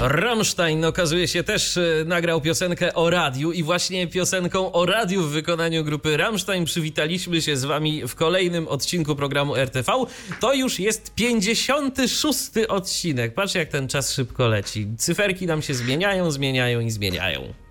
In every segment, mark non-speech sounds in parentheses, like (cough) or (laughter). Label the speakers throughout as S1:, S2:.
S1: Rammstein okazuje się też e, nagrał piosenkę o radiu i właśnie piosenką o radiu w wykonaniu grupy Rammstein przywitaliśmy się z wami w kolejnym odcinku programu RTV. To już jest 56 odcinek. Patrz jak ten czas szybko leci. Cyferki nam się zmieniają, zmieniają i zmieniają.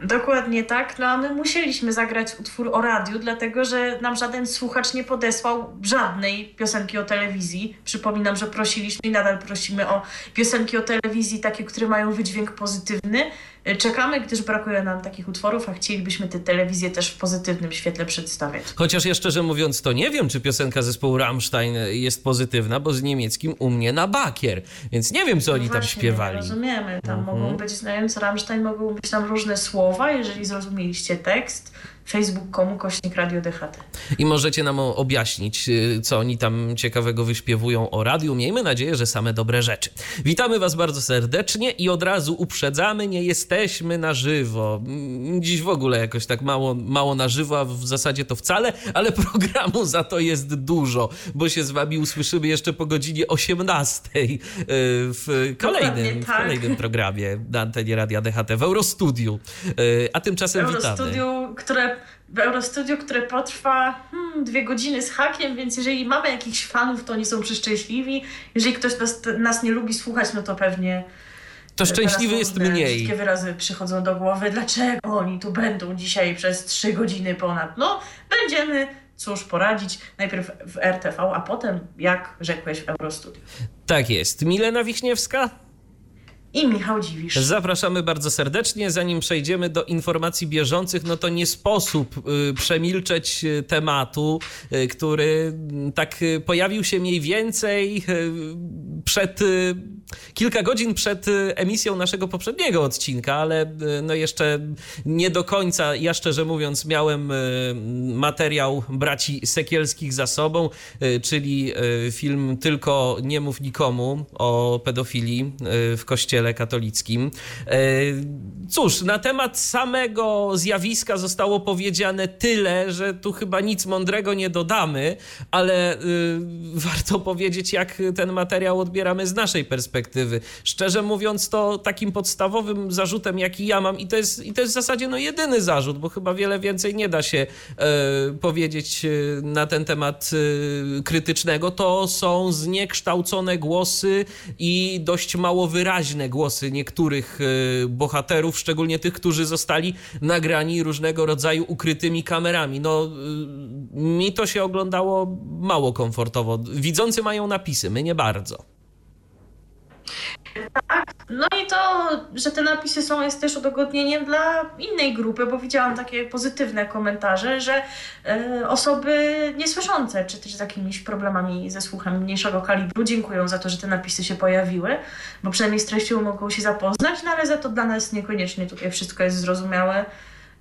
S2: Dokładnie tak, no a my musieliśmy zagrać utwór o radiu, dlatego że nam żaden słuchacz nie podesłał żadnej piosenki o telewizji. Przypominam, że prosiliśmy i nadal prosimy o piosenki o telewizji, takie, które mają wydźwięk pozytywny. E, czekamy, gdyż brakuje nam takich utworów, a chcielibyśmy tę telewizję też w pozytywnym świetle przedstawiać.
S1: Chociaż ja szczerze mówiąc, to nie wiem, czy piosenka zespołu Rammstein jest pozytywna, bo z niemieckim u mnie na bakier, więc nie wiem, co oni
S2: no
S1: tam
S2: właśnie,
S1: śpiewali.
S2: Rozumiemy, tam
S1: Mhm.
S2: mogą być, znając Rammstein, mogą być tam różne słowa, jeżeli zrozumieliście tekst. Facebook.com kośnik Radio DHT.
S1: I możecie nam objaśnić, y, co oni tam ciekawego wyśpiewują o radiu. Miejmy nadzieję, że same dobre rzeczy. Witamy Was bardzo serdecznie i od razu uprzedzamy, nie jesteśmy na żywo. Mm, Dziś w ogóle jakoś tak mało, mało na żywo, a w zasadzie to wcale, ale (laughs) programu za to jest dużo, bo się z Wami usłyszymy jeszcze po godzinie 18 y, w kolejnym, w
S2: tak.
S1: kolejnym programie na antenie Radia DHT w Eurostudiu. Y, A tymczasem witamy.
S2: Eurostudio, które, w Eurostudio, które potrwa hmm, dwie godziny z hakiem, więc jeżeli mamy jakichś fanów, to oni są przeszczęśliwi. Jeżeli ktoś nas, nas nie lubi słuchać, no to pewnie
S1: To
S2: teraz
S1: szczęśliwy jest mniej.
S2: Wszystkie wyrazy przychodzą do głowy. Dlaczego oni tu będą dzisiaj przez trzy godziny ponad? No, będziemy, cóż, poradzić. Najpierw w RTV, a potem, jak rzekłeś, w Eurostudio.
S1: Tak jest. Milena Wiśniewska?
S2: I Michał Dziwisz.
S1: Zapraszamy bardzo serdecznie. Zanim przejdziemy do informacji bieżących, no to nie sposób y, przemilczeć y, tematu, y, który mm, tak pojawił się mniej więcej przed kilka godzin przed y, emisją naszego poprzedniego odcinka, ale y, no jeszcze nie do końca, ja szczerze mówiąc, miałem y, materiał braci Sekielskich za sobą, czyli film Tylko nie mów nikomu o pedofilii w kościele katolickim. Cóż, na temat samego zjawiska zostało powiedziane tyle, że tu chyba nic mądrego nie dodamy, ale warto powiedzieć, jak ten materiał odbieramy z naszej perspektywy. Szczerze mówiąc, to takim podstawowym zarzutem, jaki ja mam, i to jest, i to jest w zasadzie no, jedyny zarzut, bo chyba wiele więcej nie da się e, powiedzieć e, na ten temat e, krytycznego, to są zniekształcone głosy i dość mało wyraźne głosy niektórych e, bohaterów, szczególnie tych, którzy zostali nagrani różnego rodzaju ukrytymi kamerami. No, e, mi to się oglądało mało komfortowo. Widzący mają napisy, my nie bardzo.
S2: No i to, że te napisy są, jest też udogodnieniem dla innej grupy, bo widziałam takie pozytywne komentarze, że e, osoby niesłyszące, czy też z jakimiś problemami ze słuchem mniejszego kalibru, dziękują za to, że te napisy się pojawiły, bo przynajmniej z treścią mogą się zapoznać, no ale za to dla nas niekoniecznie tutaj wszystko jest zrozumiałe.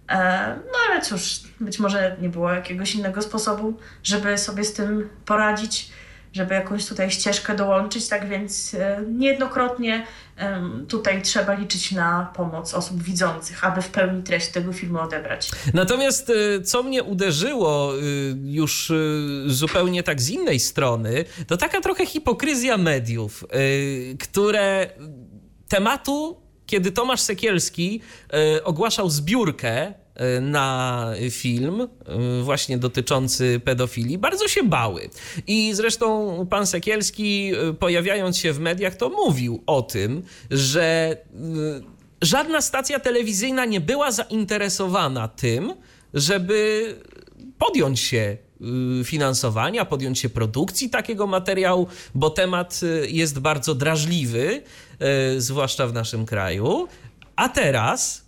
S2: E, no ale cóż, być może nie było jakiegoś innego sposobu, żeby sobie z tym poradzić żeby jakąś tutaj ścieżkę dołączyć, tak więc e, niejednokrotnie tutaj trzeba liczyć na pomoc osób widzących, aby w pełni treść tego filmu odebrać.
S1: Natomiast y, co mnie uderzyło y, już zupełnie tak z innej strony, to taka trochę hipokryzja mediów, które tematu, kiedy Tomasz Sekielski ogłaszał zbiórkę na film y, właśnie dotyczący pedofilii, bardzo się bały. I zresztą pan Sekielski, y, pojawiając się w mediach, to mówił o tym, że y, żadna stacja telewizyjna nie była zainteresowana tym, żeby podjąć się y, finansowania, podjąć się produkcji takiego materiału, bo temat y, jest bardzo drażliwy, y, zwłaszcza w naszym kraju. A teraz,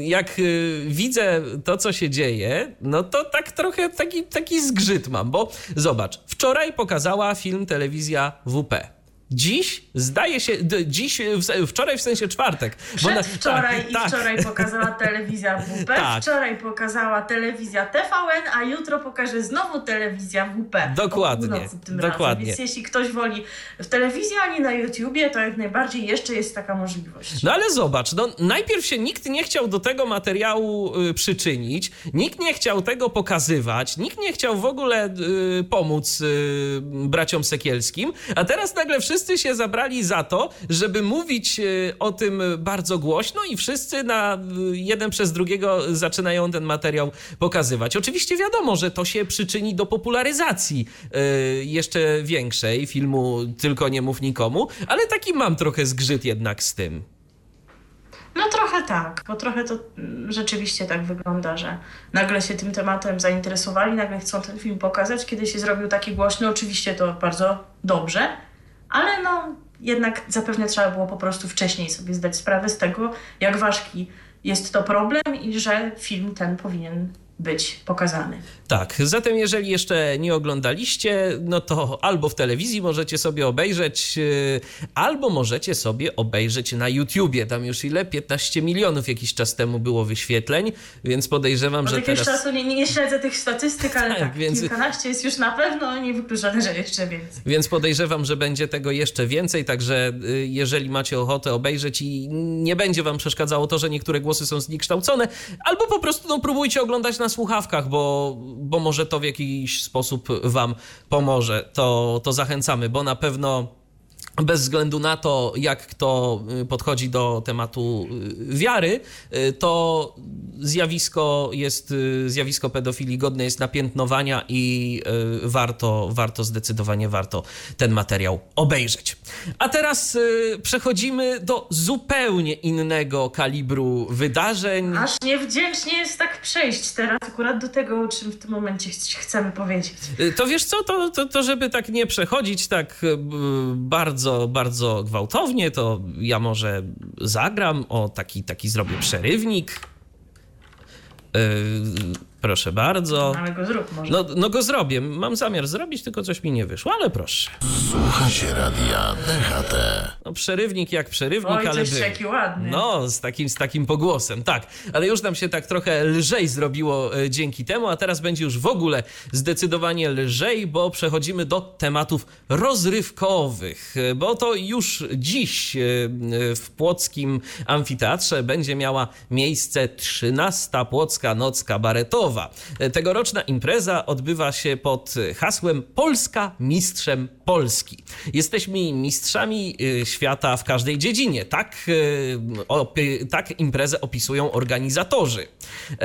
S1: jak y, widzę to, co się dzieje, no to tak trochę taki, taki zgrzyt mam, bo zobacz, wczoraj pokazała film telewizja WP. Dziś, zdaje się, dziś, wczoraj w sensie czwartek.
S2: Przedwczoraj tak, i tak. wczoraj pokazała telewizja WP, (laughs) tak. wczoraj pokazała telewizja TVN, a jutro pokaże znowu telewizja WP.
S1: Dokładnie, dokładnie.
S2: Więc jeśli ktoś woli w telewizji, ani na YouTubie, to jak najbardziej jeszcze jest taka możliwość.
S1: No ale zobacz, no, najpierw się nikt nie chciał do tego materiału y, przyczynić, nikt nie chciał tego pokazywać, nikt nie chciał w ogóle y, pomóc y, braciom Sekielskim, a teraz nagle wszyscy się zabrali za to, żeby mówić y, o tym bardzo głośno i wszyscy na y, jeden przez drugiego zaczynają ten materiał pokazywać. Oczywiście wiadomo, że to się przyczyni do popularyzacji y, jeszcze większej filmu Tylko nie mów nikomu, ale taki mam trochę zgrzyt jednak z tym.
S2: No trochę tak, bo trochę to mm, rzeczywiście tak wygląda, że nagle się tym tematem zainteresowali, nagle chcą ten film pokazać, kiedy się zrobił taki głośny, oczywiście to bardzo dobrze, ale no jednak zapewne trzeba było po prostu wcześniej sobie zdać sprawę z tego, jak ważki jest to problem i że film ten powinien być pokazany.
S1: Tak, zatem jeżeli jeszcze nie oglądaliście, no to albo w telewizji możecie sobie obejrzeć, y, albo możecie sobie obejrzeć na YouTubie. Tam już ile? 15 milionów jakiś czas temu było wyświetleń, więc podejrzewam, Od
S2: że
S1: teraz...
S2: czasu nie, nie śledzę tych statystyk, ale tak, tak więc... kilkanaście jest już na pewno niewykluczone, że jeszcze więcej.
S1: Więc podejrzewam, że będzie tego jeszcze więcej, także y, jeżeli macie ochotę obejrzeć i nie będzie wam przeszkadzało to, że niektóre głosy są zniekształcone, albo po prostu no, próbujcie oglądać na słuchawkach, bo, bo może to w jakiś sposób Wam pomoże. To, to zachęcamy, bo na pewno bez względu na to, jak kto y, podchodzi do tematu y, wiary, y, to zjawisko jest, zjawisko pedofilii godne jest napiętnowania i warto, warto zdecydowanie warto ten materiał obejrzeć. A teraz przechodzimy do zupełnie innego kalibru wydarzeń.
S2: Aż niewdzięcznie jest tak przejść teraz akurat do tego, o czym w tym momencie chcemy powiedzieć.
S1: To wiesz co, to, to, to żeby tak nie przechodzić tak bardzo bardzo, bardzo gwałtownie, to ja może zagram, o taki, taki zrobię przerywnik. Yy, Proszę bardzo.
S2: No, ale go zrób może.
S1: No, no go zrobię. Mam zamiar zrobić, tylko coś mi nie wyszło, ale proszę.
S3: Słucha się radia DHT.
S1: No przerywnik jak przerywnik,
S2: Oj,
S1: ale
S2: był. jaki ładny.
S1: No, z takim, z takim pogłosem, tak. Ale już nam się tak trochę lżej zrobiło e, dzięki temu, a teraz będzie już w ogóle zdecydowanie lżej, bo przechodzimy do tematów rozrywkowych, e, bo to już dziś e, w Płockim Amfiteatrze będzie miała miejsce 13. Płocka Noc Kabaretowa. Tegoroczna impreza odbywa się pod hasłem Polska mistrzem Polski. Jesteśmy mistrzami y, świata w każdej dziedzinie. Tak, tak imprezę opisują organizatorzy. E,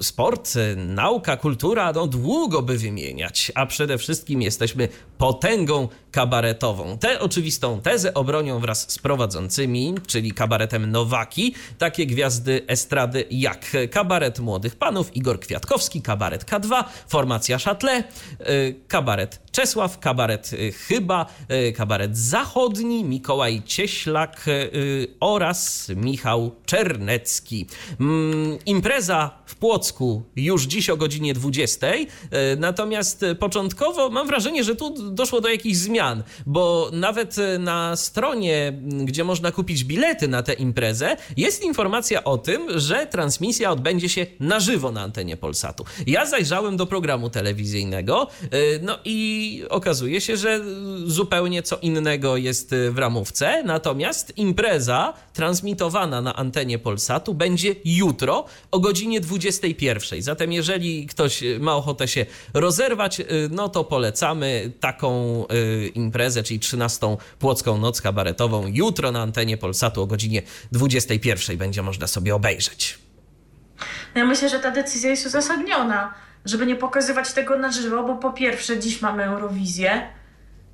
S1: sport, nauka, kultura, no długo by wymieniać, a przede wszystkim jesteśmy potęgą kabaretową. Tę oczywistą tezę obronią wraz z prowadzącymi, czyli kabaretem Nowaki, takie gwiazdy estrady jak kabaret Młodych Panów, Igor Kwiatkowski, kabaret K2, formacja Châtelet, y, kabaret Czesław, kabaret Chyba, kabaret Zachodni, Mikołaj Cieślak oraz Michał Czernecki. Mm, impreza w Płocku już dziś o godzinie 20. E, natomiast początkowo mam wrażenie, że tu doszło do jakichś zmian, bo nawet na stronie, gdzie można kupić bilety na tę imprezę, jest informacja o tym, że transmisja odbędzie się na żywo na antenie Polsatu. Ja zajrzałem do programu telewizyjnego, e, no i okazuje się, że zupełnie co innego jest w ramówce, natomiast impreza transmitowana na antenie Polsatu będzie jutro o godzinie 21. Zatem jeżeli ktoś ma ochotę się rozerwać, no to polecamy taką imprezę, czyli 13. Płocką Noc Kabaretową jutro na antenie Polsatu o godzinie 21. będzie można sobie obejrzeć.
S2: Ja myślę, że ta decyzja jest uzasadniona, żeby nie pokazywać tego na żywo, bo po pierwsze dziś mamy Eurowizję,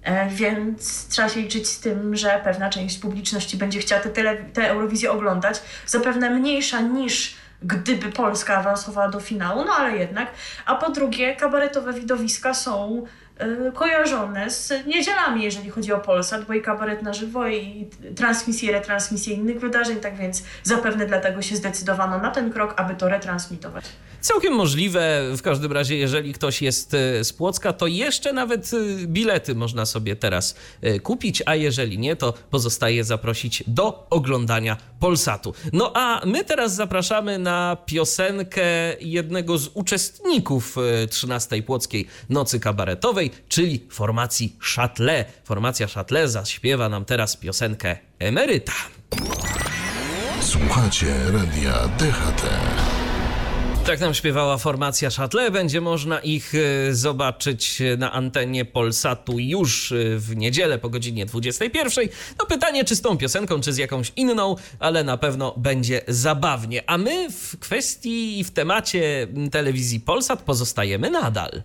S2: e, więc trzeba się liczyć z tym, że pewna część publiczności będzie chciała tę te Eurowizję oglądać, zapewne mniejsza niż gdyby Polska awansowała do finału, no ale jednak. A po drugie, kabaretowe widowiska są kojarzone z niedzielami, jeżeli chodzi o Polsat, bo i kabaret na żywo, i transmisje, retransmisje innych wydarzeń, tak więc zapewne dlatego się zdecydowano na ten krok, aby to retransmitować.
S1: Całkiem możliwe, w każdym razie, jeżeli ktoś jest e, z Płocka, to jeszcze nawet e, bilety można sobie teraz e, kupić, a jeżeli nie, to pozostaje zaprosić do oglądania Polsatu. No a my teraz zapraszamy na piosenkę jednego z uczestników 13. Płockiej Nocy Kabaretowej, czyli formacji Châtelet. Formacja Châtelet zaśpiewa nam teraz piosenkę Emeryta.
S4: Słuchacie radia DHT.
S1: Tak nam śpiewała formacja Châtelet. Będzie można ich e, zobaczyć na antenie Polsatu już e, w niedzielę po godzinie 21. No pytanie, czy z tą piosenką, czy z jakąś inną, ale na pewno będzie zabawnie. A my w kwestii i w temacie telewizji Polsat pozostajemy nadal.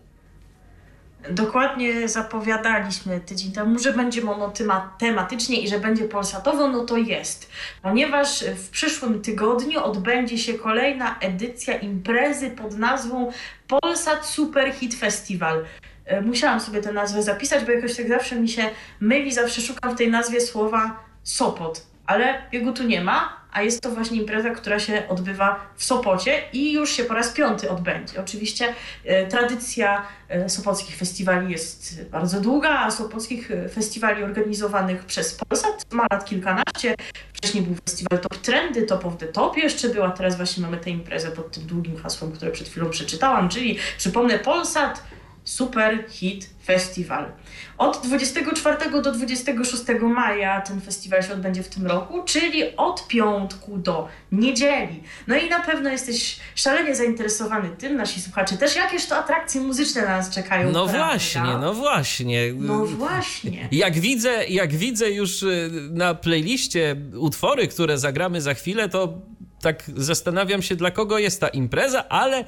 S2: Dokładnie zapowiadaliśmy tydzień temu, że będzie monotematycznie i że będzie polsatowo, no to jest. Ponieważ w przyszłym tygodniu odbędzie się kolejna edycja imprezy pod nazwą Polsat Super Hit Festival. E, musiałam sobie tę nazwę zapisać, bo jakoś tak zawsze mi się myli, zawsze szukam w tej nazwie słowa Sopot, ale jego tu nie ma, a jest to właśnie impreza, która się odbywa w Sopocie i już się po raz piąty odbędzie. Oczywiście e, tradycja e, sopockich festiwali jest bardzo długa, a sopockich e, festiwali organizowanych przez Polsat ma lat kilkanaście. Wcześniej był festiwal Top Trendy, Top of the Top jeszcze była, teraz właśnie mamy tę imprezę pod tym długim hasłem, które przed chwilą przeczytałam, czyli przypomnę Polsat Super Hit Festival. Od 24 do 26 maja ten festiwal się odbędzie w tym roku, czyli od piątku do niedzieli. No i na pewno jesteś szalenie zainteresowany tym, nasi słuchacze też, jakież to atrakcje muzyczne na nas czekają.
S1: No prawda? właśnie, no właśnie.
S2: No właśnie. (laughs)
S1: Jak widzę, jak widzę już y, na playliście utwory, które zagramy za chwilę, to tak zastanawiam się, dla kogo jest ta impreza, ale y,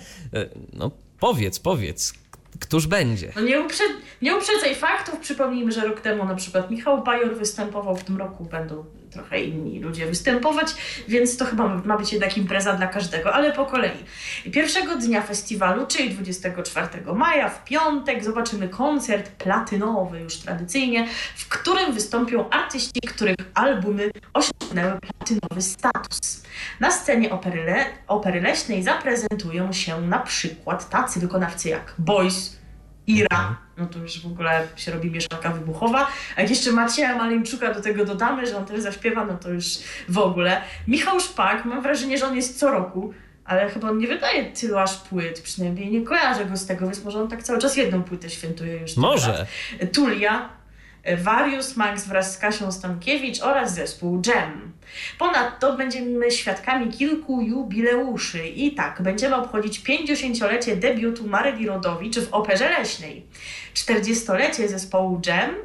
S1: no powiedz, powiedz, Któż będzie?
S2: No nie, uprzed, nie uprzedzaj faktów. Przypomnijmy, że rok temu na przykład Michał Bajor występował, w tym roku będą trochę inni ludzie występować, więc to chyba ma być jednak impreza dla każdego, ale po kolei. Pierwszego dnia festiwalu, czyli 24 maja, w piątek, zobaczymy koncert platynowy, już tradycyjnie, w którym wystąpią artyści, których albumy osiągnęły platynowy status. Na scenie opery, le opery leśnej zaprezentują się na przykład tacy wykonawcy jak Boys, Ira, no to już w ogóle się robi mieszanka wybuchowa. A jak jeszcze Macieja Maleńczuka do tego dodamy, że on też zaśpiewa, no to już w ogóle. Michał Szpak, mam wrażenie, że on jest co roku, ale chyba on nie wydaje tylu aż płyt, przynajmniej nie kojarzę go z tego, więc może on tak cały czas jedną płytę świętuje już.
S1: Może.
S2: Tulia, Warius Max wraz z Kasią Stankiewicz oraz zespół Jam. Ponadto będziemy świadkami kilku jubileuszy i tak, będziemy obchodzić 50-lecie debiutu Maryli Rodowicz w Operze Leśnej, 40-lecie zespołu Jam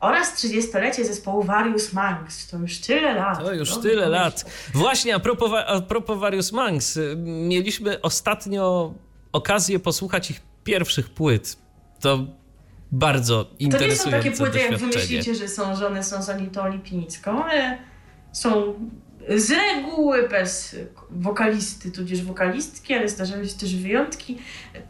S2: oraz 30-lecie zespołu Various Manx. To już tyle lat.
S1: To już tyle lat. Właśnie a propos, a propos Various Manx, mieliśmy ostatnio okazję posłuchać ich pierwszych płyt. To bardzo interesujące
S2: To nie są takie płyty, jak wy myślicie, że są, że one są z Anitą Lipnicką. One są z reguły bez wokalisty, tudzież wokalistki, ale zdarzają się też wyjątki.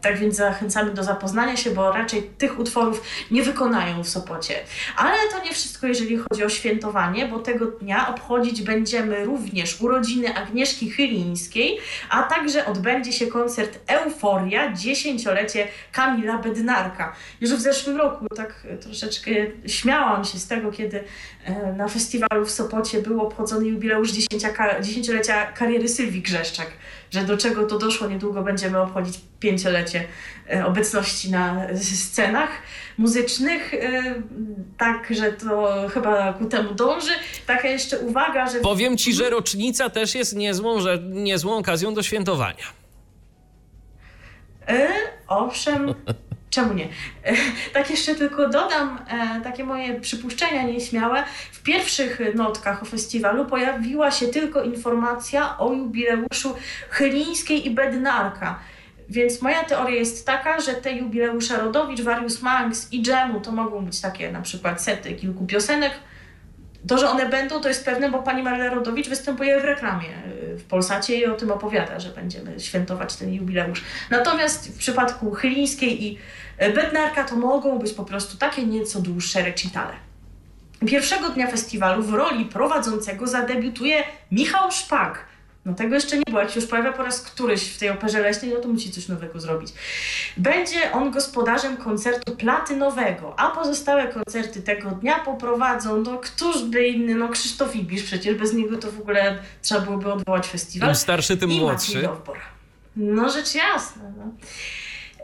S2: Tak więc zachęcamy do zapoznania się, bo raczej tych utworów nie wykonają w Sopocie. Ale to nie wszystko, jeżeli chodzi o świętowanie, bo tego dnia obchodzić będziemy również urodziny Agnieszki Chylińskiej, a także odbędzie się koncert Euforia, dziesięciolecie Kamila Bednarka. Już w zeszłym roku tak troszeczkę śmiałam się z tego, kiedy e, na festiwalu w Sopocie był obchodzony jubileusz dziesięciolecia kariery Sylwii Grzeszczak, że do czego to doszło, niedługo będziemy obchodzić pięciolecie e, obecności na scenach muzycznych, e, także to chyba ku temu dąży. Taka jeszcze uwaga, że...
S1: Powiem Ci, że rocznica też jest niezłą, że, niezłą okazją do świętowania.
S2: E, owszem, Czemu nie? (laughs) Tak jeszcze tylko dodam e, takie moje przypuszczenia nieśmiałe. W pierwszych notkach o festiwalu pojawiła się tylko informacja o jubileuszu Chylińskiej i Bednarka. Więc moja teoria jest taka, że te jubileusze Rodowicz, Warius Manx i Dżemu to mogą być takie na przykład sety kilku piosenek, to, że one będą, to jest pewne, bo pani Maryla Rodowicz występuje w reklamie y, w Polsacie i o tym opowiada, że będziemy świętować ten jubileusz. Natomiast w przypadku Chylińskiej i y, Bednarka to mogą być po prostu takie nieco dłuższe recitale. Pierwszego dnia festiwalu w roli prowadzącego zadebiutuje Michał Szpak, No tego jeszcze nie było. Jak się już pojawia po raz któryś w tej operze leśnej, no to musi coś nowego zrobić. Będzie on gospodarzem koncertu platynowego, a pozostałe koncerty tego dnia poprowadzą, no któż by inny, no Krzysztof Ibisz, przecież bez niego to w ogóle trzeba byłoby odwołać festiwal.
S1: Im starszy, tym
S2: I
S1: młodszy.
S2: No rzecz jasna. No.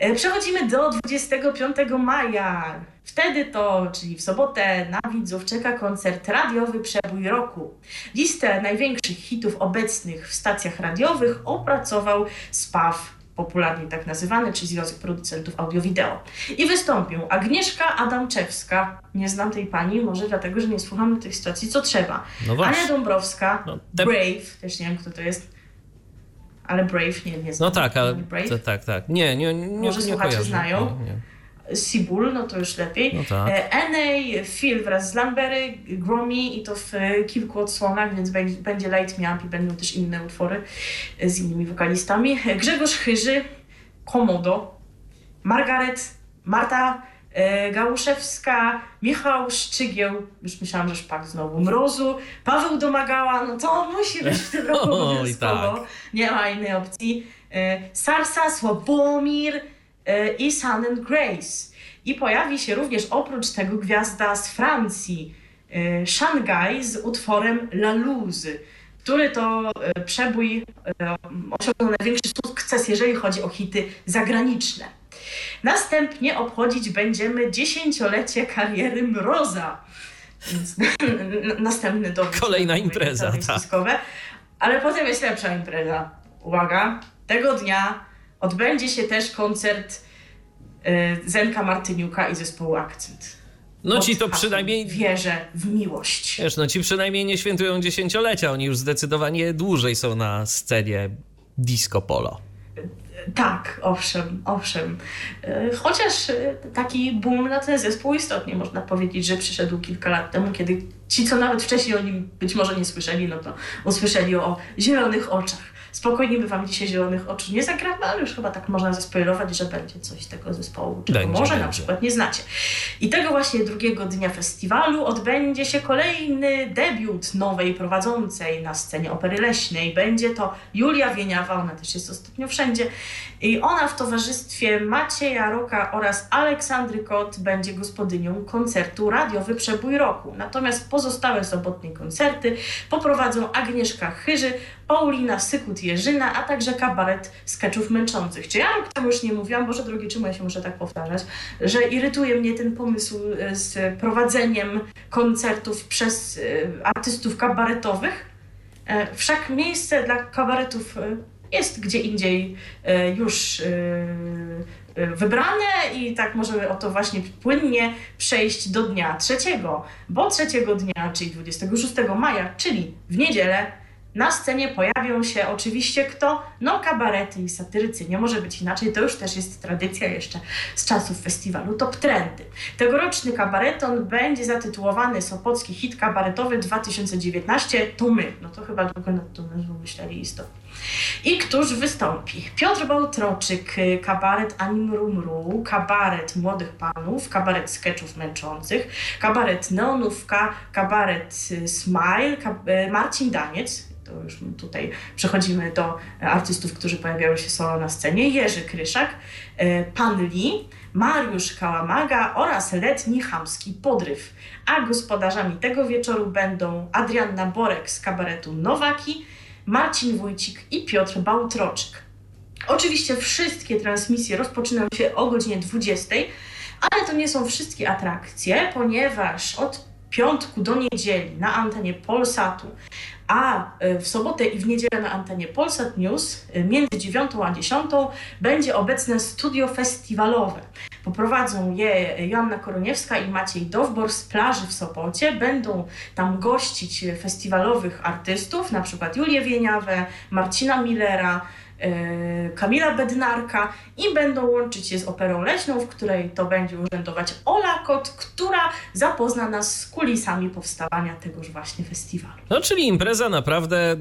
S2: E, Przechodzimy do 25 maja. Wtedy to, czyli w sobotę, na widzów czeka koncert radiowy Przebój Roku. Listę największych hitów obecnych w stacjach radiowych opracował SPAW, popularnie tak nazywany, czyli Związek Producentów Audio-Wideo. I wystąpią Agnieszka Adamczewska, nie znam tej pani, może dlatego, że nie słucham tych stacji co trzeba.
S1: No właśnie.
S2: Ania Dąbrowska,
S1: No, te-
S2: Brave, też nie wiem kto to jest, ale Brave nie, nie znam.
S1: No tak, ale
S2: Brave.
S1: tak, tak. Nie, nie, nie,
S2: Może
S1: nie
S2: słuchacze znają?
S1: Nie, nie.
S2: Sibul, no to już lepiej.
S1: No tak.
S2: E, Enei, Phil wraz z Lambery, Gromi i to w kilku odsłonach, więc będzie, Light Me Up i będą też inne utwory z innymi wokalistami. E, Grzegorz Chyży, Komodo, Margaret, Marta Gałuszewska, Michał Szczygieł, już myślałam, że szpak znowu, Mrozu, Paweł Domagała, no to musi być w tym (laughs) roku obowiązkowo.
S1: tak.
S2: Nie ma innej opcji. E, Sarsa, Sławomir e, i Sun and Grace. I pojawi się również oprócz tego gwiazda z Francji, e, Shanghai z utworem La Luz, który to e, przebój e, osiągnął największy sukces, jeżeli chodzi o hity zagraniczne. Następnie obchodzić będziemy dziesięciolecie kariery Mroza. Więc następny dowód.
S1: Kolejna
S2: na
S1: impreza, tak.
S2: Ale potem jest lepsza impreza. Uwaga, tego dnia odbędzie się też koncert y, Zenka Martyniuka i zespołu Akcent.
S1: No ci to przynajmniej
S2: Wierzę w miłość.
S1: Wiesz, no ci przynajmniej nie świętują dziesięciolecia, oni już zdecydowanie dłużej są na scenie disco polo.
S2: Tak, owszem, owszem. E, Chociaż e, taki boom na ten zespół istotnie można powiedzieć, że przyszedł kilka lat temu, kiedy ci, co nawet wcześniej o nim być może nie słyszeli, no to usłyszeli o zielonych oczach. Spokojnie by wam dzisiaj zielonych oczu nie zagramy, ale już chyba tak można zaspoilerować, że będzie coś tego zespołu, czego
S1: Będzie,
S2: może na
S1: będzie.
S2: przykład nie znacie. I tego właśnie drugiego dnia festiwalu odbędzie się kolejny debiut nowej prowadzącej na scenie opery leśnej. Będzie to Julia Wieniawa, ona też jest ostatnio wszędzie. I ona w towarzystwie Macieja Roka oraz Aleksandry Kot będzie gospodynią koncertu Radiowy Przebój Roku. Natomiast pozostałe sobotnie koncerty poprowadzą Agnieszka Chyży, Paulina Sykut-Jerzyna, a także kabaret skeczów męczących. Czy ja rok już nie mówiłam, Boże drogi, czemu ja się muszę tak powtarzać, że irytuje mnie ten pomysł e, z prowadzeniem koncertów przez e, artystów kabaretowych? E, Wszak miejsce dla kabaretów jest gdzie indziej już wybrane i tak możemy o to właśnie płynnie przejść do dnia trzeciego, bo trzeciego dnia, czyli 26 maja, czyli w niedzielę, na scenie pojawią się oczywiście kto? No kabarety i satyrycy. Nie może być inaczej, to już też jest tradycja jeszcze z czasów festiwalu Top Trendy. Tegoroczny kabareton będzie zatytułowany Sopocki hit kabaretowy 2019 To my. No to chyba długo nad nazwą myśleli istotnie. I któż wystąpi? Piotr Bałtroczyk, y, kabaret Anim Rumru, kabaret Młodych Panów, kabaret sketchów męczących, kabaret Neonówka, kabaret y, Smile, y, Marcin Daniec, to już tutaj przechodzimy do artystów, którzy pojawiają się solo na scenie, Jerzy Kryszak, Pan Lee, Mariusz Kałamaga oraz letni chamski podryw. A gospodarzami tego wieczoru będą Adrianna Borek z kabaretu Nowaki, Marcin Wójcik i Piotr Bałtroczyk. Oczywiście wszystkie transmisje rozpoczynają się o godzinie 20, ale to nie są wszystkie atrakcje, ponieważ od piątku do niedzieli na antenie Polsatu, a e, w sobotę i w niedzielę na antenie Polsat News e, między 9 a 10 będzie obecne studio festiwalowe. Poprowadzą je Joanna Koroniewska i Maciej Dowbor z plaży w Sopocie. Będą tam gościć festiwalowych artystów, na przykład Julię Wieniawę, Marcina Millera, Kamila Bednarka i będą łączyć je z operą leśną, w której to będzie urzędować Ola Kot, która zapozna nas z kulisami powstawania tegoż właśnie festiwalu.
S1: No, czyli impreza naprawdę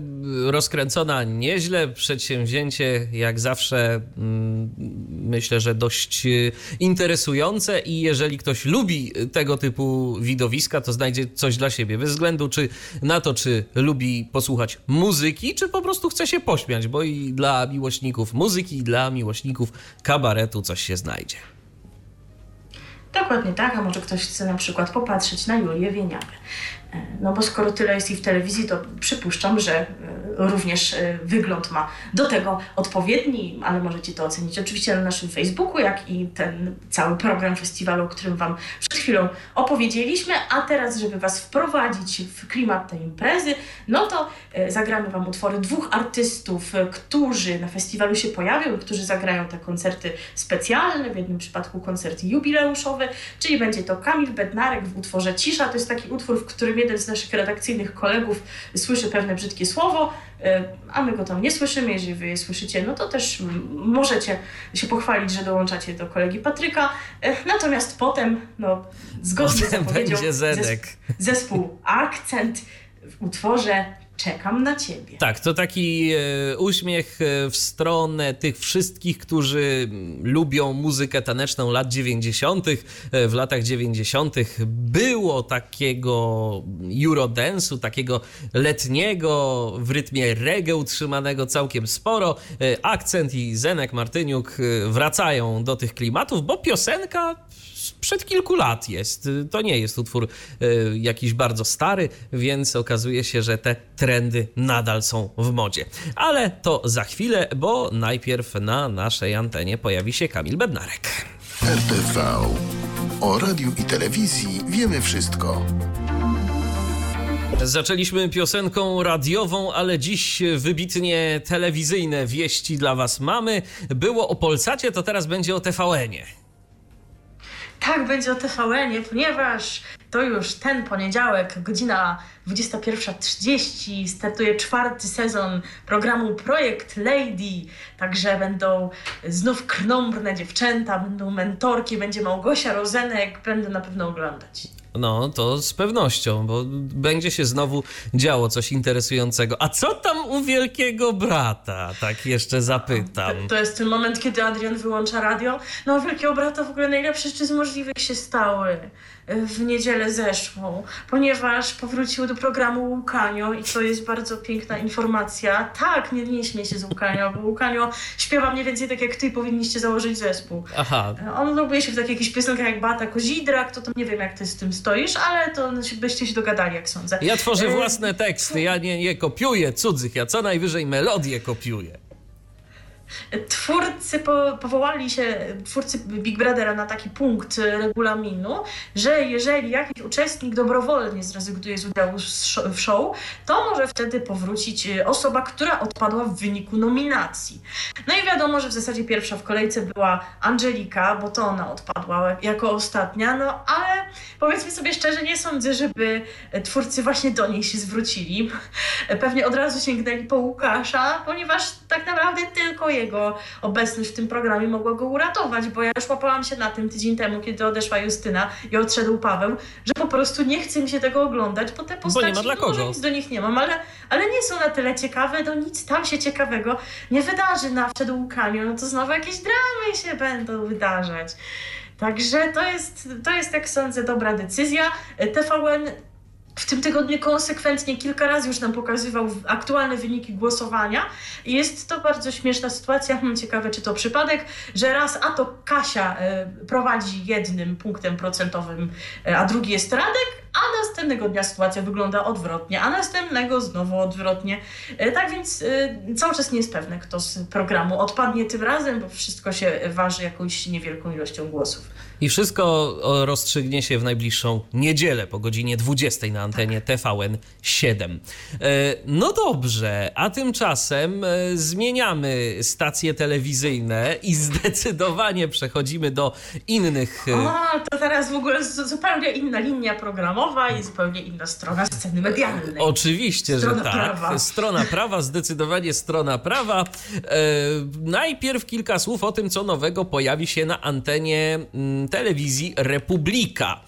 S1: y, rozkręcona nieźle, przedsięwzięcie jak zawsze mm, myślę, że dość y, interesujące i jeżeli ktoś lubi tego typu widowiska, to znajdzie coś dla siebie. Bez względu czy na to, czy lubi posłuchać muzyki, czy po prostu chce się pośmiać, bo i dla miłośników muzyki, dla miłośników kabaretu coś się znajdzie.
S2: Dokładnie tak, a może ktoś chce na przykład popatrzeć na Julię Wieniawę. E, No bo skoro tyle jest i w telewizji, to przypuszczam, że e, również e, wygląd ma do tego odpowiedni, ale możecie to ocenić oczywiście na naszym Facebooku, jak i ten cały program festiwalu, o którym Wam przed chwilą opowiedzieliśmy. A teraz, żeby Was wprowadzić w klimat tej imprezy, no to e, zagramy Wam utwory dwóch artystów, e, którzy na festiwalu się pojawią, którzy zagrają te koncerty specjalne, w jednym przypadku koncerty jubileuszowe, czyli będzie to Kamil Bednarek w utworze Cisza. To jest taki utwór, w którym jeden z naszych redakcyjnych kolegów słyszy pewne brzydkie słowo, a my go tam nie słyszymy. Jeżeli wy je słyszycie, no to też możecie się pochwalić, że dołączacie do kolegi Patryka. E, Natomiast potem, no, zgodnie z
S1: Potem
S2: zapowiedzią, zes- zespół Akcent w utworze Czekam na Ciebie.
S1: Tak, to taki e, uśmiech e, w stronę tych wszystkich, którzy lubią muzykę taneczną lat 90. E, W latach 90. było takiego eurodance'u, takiego letniego, w rytmie reggae utrzymanego całkiem sporo. Akcent i Zenek Martyniuk wracają do tych klimatów, bo piosenka sprzed kilku lat jest. To nie jest utwór jakiś bardzo stary, więc okazuje się, że te nadal są w modzie. Ale to za chwilę, bo najpierw na naszej antenie pojawi się Kamil Bednarek.
S4: RTV. O radiu i telewizji wiemy wszystko.
S1: Zaczęliśmy piosenką radiową, ale dziś wybitnie telewizyjne wieści dla Was mamy. Było o Polsacie, to teraz będzie o TVN-ie.
S2: Tak będzie o TVN-ie, ponieważ to już ten poniedziałek, godzina 21.30, startuje czwarty sezon programu Projekt Lady. Także będą znów krnąbrne dziewczęta, będą mentorki, będzie Małgosia Rozenek, będę na pewno oglądać.
S1: No, to z pewnością, bo będzie się znowu działo coś interesującego. A co tam u wielkiego brata? Tak jeszcze zapytam.
S2: To jest ten moment, kiedy Adrian wyłącza radio. No, Wielkiego Brata w ogóle najlepsze rzeczy z możliwych się stały w niedzielę zeszłą, ponieważ powrócił do programu Łukanio i to jest bardzo piękna informacja. Tak, nie, nie śmiej się z Łukanio, bo Łukanio śpiewa mniej więcej tak jak ty, powinniście założyć zespół.
S1: Aha,
S2: On lubuje się w takich jakichś piosenkach jak Bata Kozidrak, to tam nie wiem jak ty z tym stoisz, ale to byście się dogadali, jak sądzę.
S1: ja tworzę
S2: E,
S1: własne teksty, ja nie, nie kopiuję cudzych, ja co najwyżej melodię kopiuję.
S2: Twórcy po, powołali się, twórcy Big Brothera na taki punkt regulaminu, że jeżeli jakiś uczestnik dobrowolnie zrezygnuje z udziału w show, to może wtedy powrócić e, osoba, która odpadła w wyniku nominacji. No i wiadomo, że w zasadzie pierwsza w kolejce była Angelika, bo to ona odpadła jako ostatnia, no ale powiedzmy sobie szczerze, nie sądzę, żeby twórcy właśnie do niej się zwrócili. Pewnie od razu sięgnęli po Łukasza, ponieważ tak naprawdę tylko jego obecność w tym programie mogła go uratować, bo ja już łapałam się na tym tydzień temu, kiedy odeszła Justyna i odszedł Paweł, że po prostu nie chce mi się tego oglądać, bo te postaci,
S1: nie ma dla
S2: no, może
S1: kogo.
S2: nic do nich nie mam, ale, ale nie są na tyle ciekawe, to nic tam się ciekawego nie wydarzy na wszedł Łukaniu, no to znowu jakieś dramy się będą wydarzać. Także to jest, to jest, jak sądzę, dobra decyzja. TVN w tym tygodniu konsekwentnie kilka razy już nam pokazywał aktualne wyniki głosowania i jest to bardzo śmieszna sytuacja. Hmm, ciekawe, czy to przypadek, że raz a to Kasia e, prowadzi jednym punktem procentowym, e, a drugi jest Radek, a następnego dnia sytuacja wygląda odwrotnie, a następnego znowu odwrotnie. E, tak więc cały czas nie jest pewne, kto z programu odpadnie tym razem, bo wszystko się waży jakąś niewielką ilością głosów.
S1: I wszystko rozstrzygnie się w najbliższą niedzielę po godzinie 20 na antenie TVN 7. E, No dobrze, a tymczasem e, zmieniamy stacje telewizyjne i zdecydowanie przechodzimy do innych. e,
S2: O, to teraz w ogóle zupełnie inna linia programowa i zupełnie inna strona sceny medialnej.
S1: Oczywiście,
S2: Strona
S1: że tak.
S2: prawa.
S1: Strona (laughs) prawa, zdecydowanie strona prawa. Najpierw kilka słów o tym, co nowego pojawi się na antenie mm, telewizji Republika.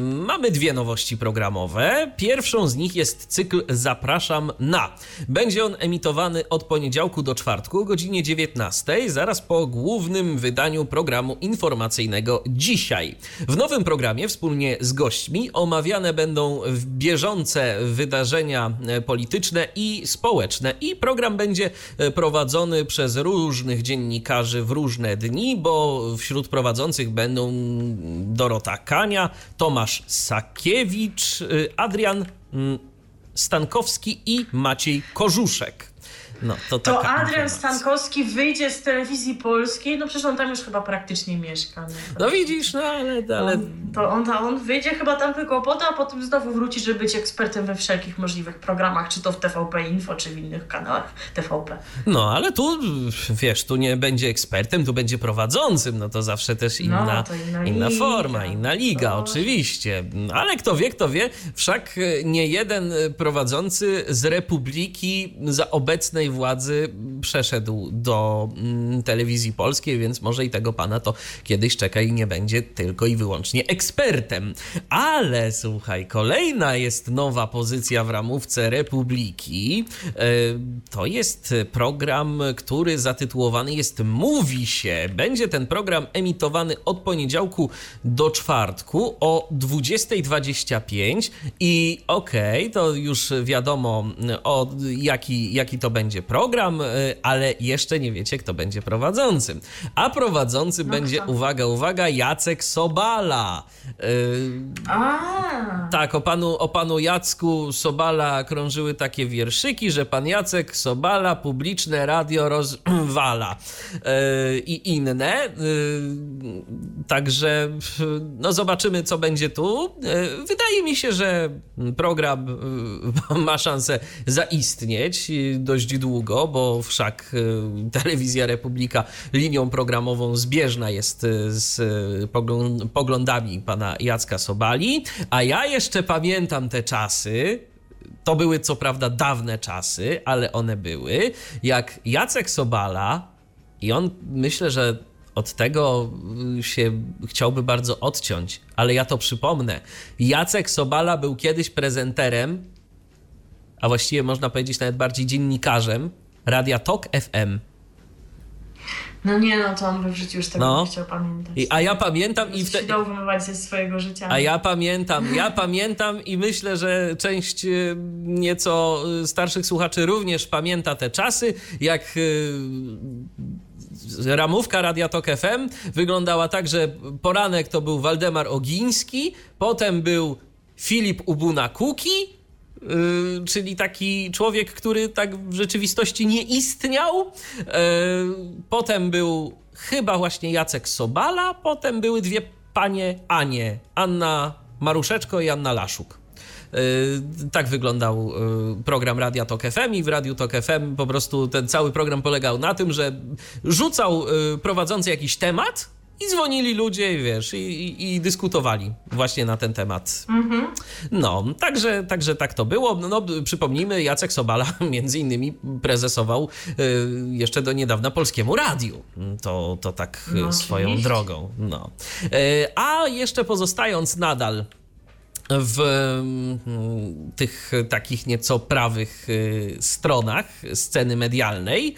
S1: Mamy dwie nowości programowe. Pierwszą z nich jest cykl Zapraszam na. Będzie on emitowany od poniedziałku do czwartku o godzinie 19, zaraz po głównym wydaniu programu informacyjnego dzisiaj. W nowym programie wspólnie z gośćmi omawiane będą bieżące wydarzenia polityczne i społeczne i program będzie prowadzony przez różnych dziennikarzy w różne dni, bo wśród prowadzących będą Dorota Kania, Tomasz Sakiewicz, Adrian mm, Stankowski i Maciej Korzuszek.
S2: No, to, to Adrian. Stankowski wyjdzie z telewizji polskiej, no przecież on tam już chyba praktycznie mieszka.
S1: No, no widzisz, no ale... ale...
S2: On, to on, on wyjdzie chyba tam tylko po to, a potem znowu wróci, żeby być ekspertem we wszelkich możliwych programach, czy to w TVP Info, czy w innych kanałach TVP.
S1: No, ale tu, wiesz, tu nie będzie ekspertem, tu będzie prowadzącym, no to zawsze też inna, no, inna, inna forma, inna liga, to... oczywiście. Ale kto wie, kto wie, wszak nie jeden prowadzący z Republiki za obecnej władzy przeszedł do mm, telewizji polskiej, więc może i tego pana to kiedyś czeka i nie będzie tylko i wyłącznie ekspertem. Ale słuchaj, kolejna jest nowa pozycja w ramówce Republiki. E, to jest program, który zatytułowany jest Mówi się. Będzie ten program emitowany od poniedziałku do czwartku o 20.25 i okej, okay, to już wiadomo o jaki, jaki to będzie będzie program, y, ale jeszcze nie wiecie, kto będzie prowadzącym. A prowadzący no będzie, kto? uwaga, uwaga, Jacek Sobala.
S2: Y, A.
S1: Tak, o panu, o panu Jacku Sobala krążyły takie wierszyki, że pan Jacek Sobala publiczne radio rozwala y, i inne. Także no zobaczymy, co będzie tu. Wydaje mi się, że program (laughs) ma szansę zaistnieć dość długo, bo wszak y, telewizja Republika linią programową zbieżna jest y, z y, poglądami pana Jacka Sobali, a ja jeszcze pamiętam te czasy, to były co prawda dawne czasy, ale one były, jak Jacek Sobala i on myślę, że od tego się chciałby bardzo odciąć, ale ja to przypomnę. Jacek Sobala był kiedyś prezenterem a właściwie można powiedzieć nawet bardziej dziennikarzem Radia Tok FM.
S2: No nie, no to on w życiu już tego no. nie chciał pamiętać. I,
S1: a ja pamiętam i
S2: wtedy... Dał wymywać ze swojego życia.
S1: A ja pamiętam, ja pamiętam i myślę, że część y, nieco starszych słuchaczy również pamięta te czasy, jak y, ramówka Radia Tok FM wyglądała tak, że poranek to był Waldemar Ogiński, potem był Filip Ubuna Kuki, Yy, czyli taki człowiek, który tak w rzeczywistości nie istniał. Yy, potem był chyba właśnie Jacek Sobala, potem były dwie panie Anie, Anna Maruszeczko i Anna Laszuk. Yy, tak wyglądał program Radia Tok FM i w Radiu Tok FM po prostu ten cały program polegał na tym, że rzucał prowadzący jakiś temat, i dzwonili ludzie, wiesz, i, i, i dyskutowali właśnie na ten temat. Mhm. No, także, także tak to było. No, no, przypomnijmy, Jacek Sobala (laughs) między innymi prezesował y, jeszcze do niedawna Polskiemu Radiu. To, to tak no, swoją oczywiście. drogą. No. Y, a jeszcze pozostając nadal w mm, tych takich nieco prawych y, stronach sceny medialnej, y,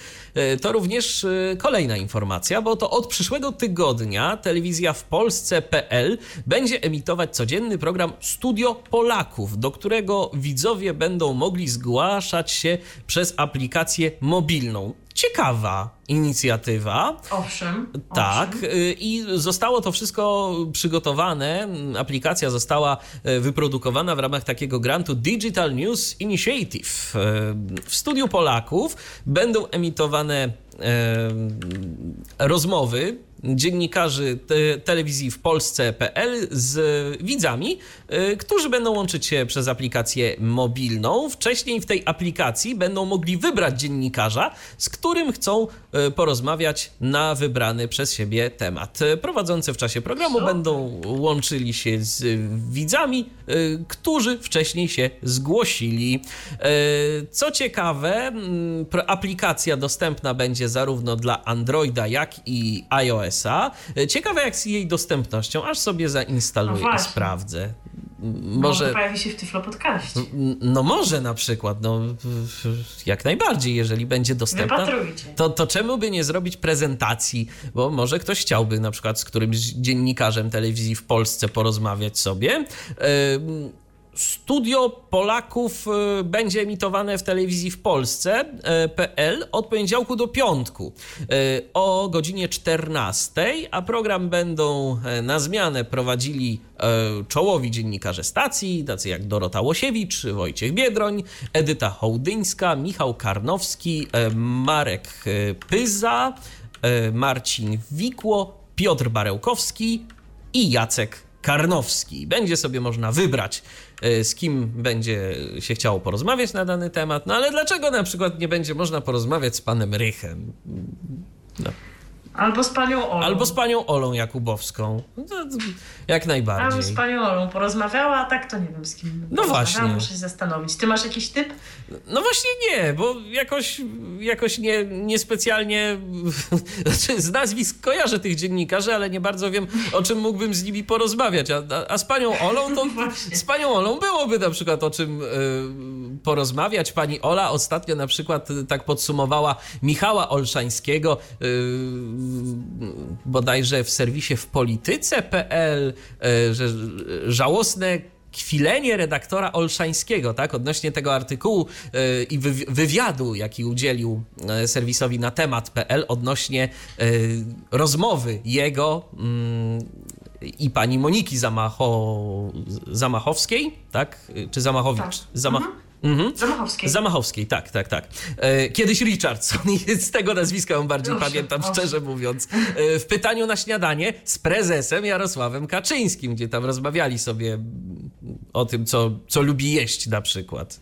S1: to również y, kolejna informacja, bo to od przyszłego tygodnia telewizja w Polsce.pl będzie emitować codzienny program Studio Polaków, do którego widzowie będą mogli zgłaszać się przez aplikację mobilną ciekawa inicjatywa.
S2: Owszem.
S1: Tak. Owszem. Y, I zostało to wszystko przygotowane. Aplikacja została y, wyprodukowana w ramach takiego grantu Digital News Initiative. W studiu Polaków będą emitowane rozmowy dziennikarzy te, telewizji w Polsce.pl z widzami, y, którzy będą łączyć się przez aplikację mobilną. Wcześniej w tej aplikacji będą mogli wybrać dziennikarza, z którym chcą y, porozmawiać na wybrany przez siebie temat. Prowadzący w czasie programu będą łączyli się z widzami, y, którzy wcześniej się zgłosili. Co ciekawe, aplikacja dostępna będzie zarówno dla Androida, jak i iOS iOS-a. Ciekawe jak z jej dostępnością, aż sobie zainstaluję
S2: No
S1: i sprawdzę.
S2: Może
S1: Może,
S2: pojawi się w Tyflo Podcaście.
S1: no może na przykład, no jak najbardziej, jeżeli będzie dostępna. To, to czemu by nie zrobić prezentacji? Bo może ktoś chciałby na przykład z którymś dziennikarzem telewizji w Polsce porozmawiać sobie. Ym, Studio Polaków y, będzie emitowane w telewizji w Polsce y, od poniedziałku do piątku y, o godzinie 14, a program będą na zmianę prowadzili czołowi dziennikarze stacji, tacy jak Dorota Łosiewicz, Wojciech Biedroń, Edyta Hołdyńska, Michał Karnowski, Marek Pyza, Marcin Wikło, Piotr Barełkowski i Jacek Karnowski. Będzie sobie można wybrać, y, z kim będzie się chciało porozmawiać na dany temat. No ale dlaczego na przykład nie będzie można porozmawiać z panem Rychem? No.
S2: Albo z panią Olą.
S1: Albo z panią Olą Jakubowską. No, jak
S2: Albo z
S1: najbardziej.
S2: panią Olą porozmawiała, a tak to nie wiem z kim.
S1: No właśnie.
S2: Muszę się zastanowić. Ty masz jakiś typ?
S1: No właśnie nie, bo jakoś, jakoś nie, niespecjalnie (laughs) znaczy z nazwisk kojarzę tych dziennikarzy, ale nie bardzo wiem, o czym mógłbym z nimi porozmawiać. A, a, a z panią Olą to (laughs) z panią Olą byłoby na przykład o czym y, porozmawiać. Pani Ola ostatnio na przykład y, tak podsumowała Michała Olszańskiego y, bodajże w serwisie w polityce.pl, y, że żałosne kwilenie redaktora Olszańskiego, tak, odnośnie tego artykułu y, i wywi- wywiadu, jaki udzielił y, serwisowi na temat.pl odnośnie rozmowy jego mm, i pani Moniki Zamacho, Zamachowskiej, tak, czy Zamachowicz?
S2: Tak.
S1: Zamach... Mhm.
S2: Zamachowskiej.
S1: Zamachowskiej, tak, tak, tak. E, Kiedyś Richardson, z tego nazwiska ją bardziej
S2: Proszę,
S1: pamiętam,
S2: proszę.
S1: szczerze mówiąc. E, W pytaniu na śniadanie z prezesem Jarosławem Kaczyńskim, gdzie tam rozmawiali sobie o tym, co, co lubi jeść na przykład.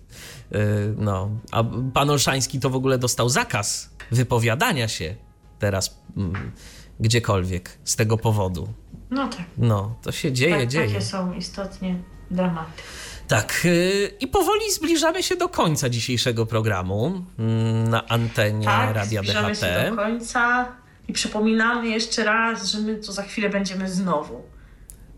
S1: E, No, a pan Olszański to w ogóle dostał zakaz wypowiadania się teraz mm, gdziekolwiek z tego powodu.
S2: No tak.
S1: No, to się dzieje,
S2: tak
S1: dzieje.
S2: takie są istotnie dramaty.
S1: Tak, yy, i powoli zbliżamy się do końca dzisiejszego programu mm, na antenie
S2: Tak,
S1: Radia
S2: zbliżamy
S1: DHT.
S2: się do końca i przypominamy jeszcze raz, że my tu za chwilę będziemy znowu.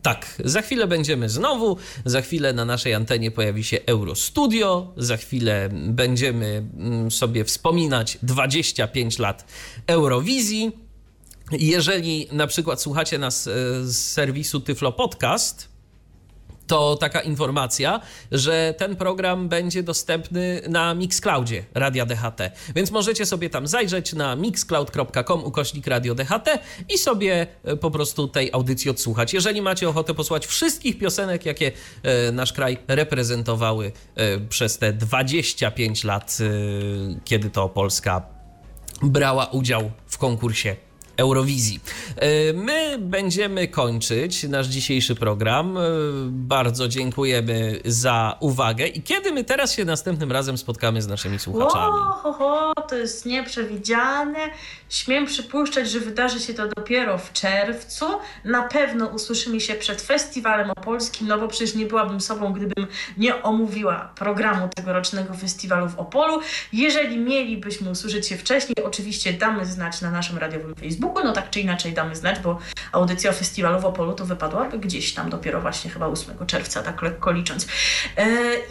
S1: Tak, za chwilę będziemy znowu, za chwilę na naszej antenie pojawi się Eurostudio, za chwilę będziemy mm, sobie wspominać 25 lat Eurowizji. Jeżeli na przykład słuchacie nas e, z serwisu Tyflo Podcast, to taka informacja, że ten program będzie dostępny na Mixcloudzie Radia DHT. Więc możecie sobie tam zajrzeć na mixcloud.com ukośnik Radio DHT i sobie e, po prostu tej audycji odsłuchać. Jeżeli macie ochotę posłuchać wszystkich piosenek, jakie e, nasz kraj reprezentowały e, przez te 25 lat, kiedy to Polska brała udział w konkursie Eurowizji. E, My będziemy kończyć nasz dzisiejszy program. E, Bardzo dziękujemy za uwagę. I kiedy my teraz się następnym razem spotkamy z naszymi słuchaczami?
S2: O, ho, ho, to jest nieprzewidziane. Śmiem przypuszczać, że wydarzy się to dopiero w czerwcu. Na pewno usłyszymy się przed festiwalem opolskim, no bo przecież nie byłabym sobą, gdybym nie omówiła programu tegorocznego festiwalu w Opolu. Jeżeli mielibyśmy usłyszeć się wcześniej, oczywiście damy znać na naszym radiowym Facebooku, no tak czy inaczej damy znać, bo audycja o festiwalu w Opolu to wypadłaby gdzieś tam dopiero właśnie chyba 8 czerwca, tak lekko licząc. E,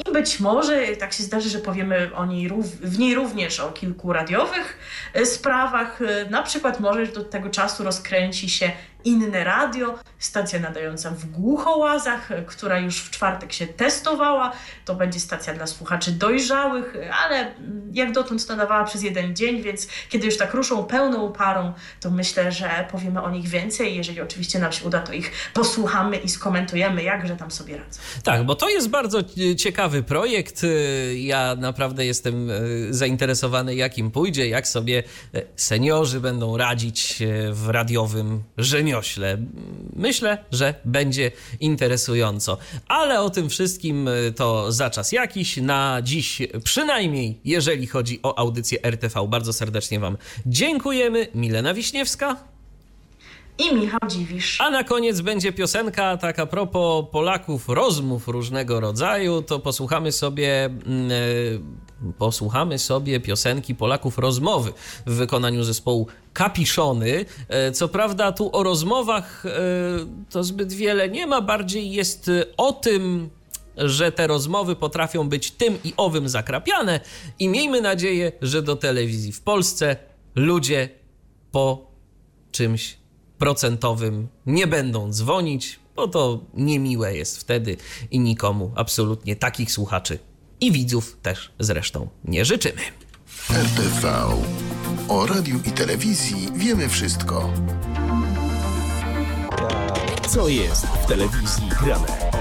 S2: I być może tak się zdarzy, że powiemy o niej, w niej również o kilku radiowych e, sprawach. E, Na przykład może do tego czasu rozkręci się inne radio, stacja nadająca w Głuchołazach, która już w czwartek się testowała. To będzie stacja dla słuchaczy dojrzałych, ale jak dotąd nadawała przez jeden dzień, więc kiedy już tak ruszą pełną parą, to myślę, że powiemy o nich więcej. Jeżeli oczywiście nam się uda, to ich posłuchamy i skomentujemy, jakże tam sobie radzą.
S1: Tak, bo to jest bardzo e, ciekawy projekt. E, Ja naprawdę jestem e, zainteresowany, jakim pójdzie, jak sobie seniorzy będą radzić w radiowym rzemiośle. Myślę, że będzie interesująco. Ale o tym wszystkim e, to za czas jakiś. Na dziś przynajmniej, jeżeli chodzi o audycję RTV, bardzo serdecznie Wam dziękujemy. Milena Wiśniewska.
S2: I Michał Dziwisz.
S1: A na koniec będzie piosenka, tak a propos Polaków, rozmów różnego rodzaju, to posłuchamy sobie, e, posłuchamy sobie piosenki Polaków rozmowy w wykonaniu zespołu Kapiszony. E, Co prawda tu o rozmowach e, to zbyt wiele nie ma, bardziej jest o tym, że te rozmowy potrafią być tym i owym zakrapiane i miejmy nadzieję, że do telewizji w Polsce ludzie po czymś procentowym nie będą dzwonić, bo to niemiłe jest wtedy i nikomu absolutnie takich słuchaczy i widzów też zresztą nie życzymy.
S4: RTV. O radiu i telewizji wiemy wszystko.
S3: Co jest w telewizji grane?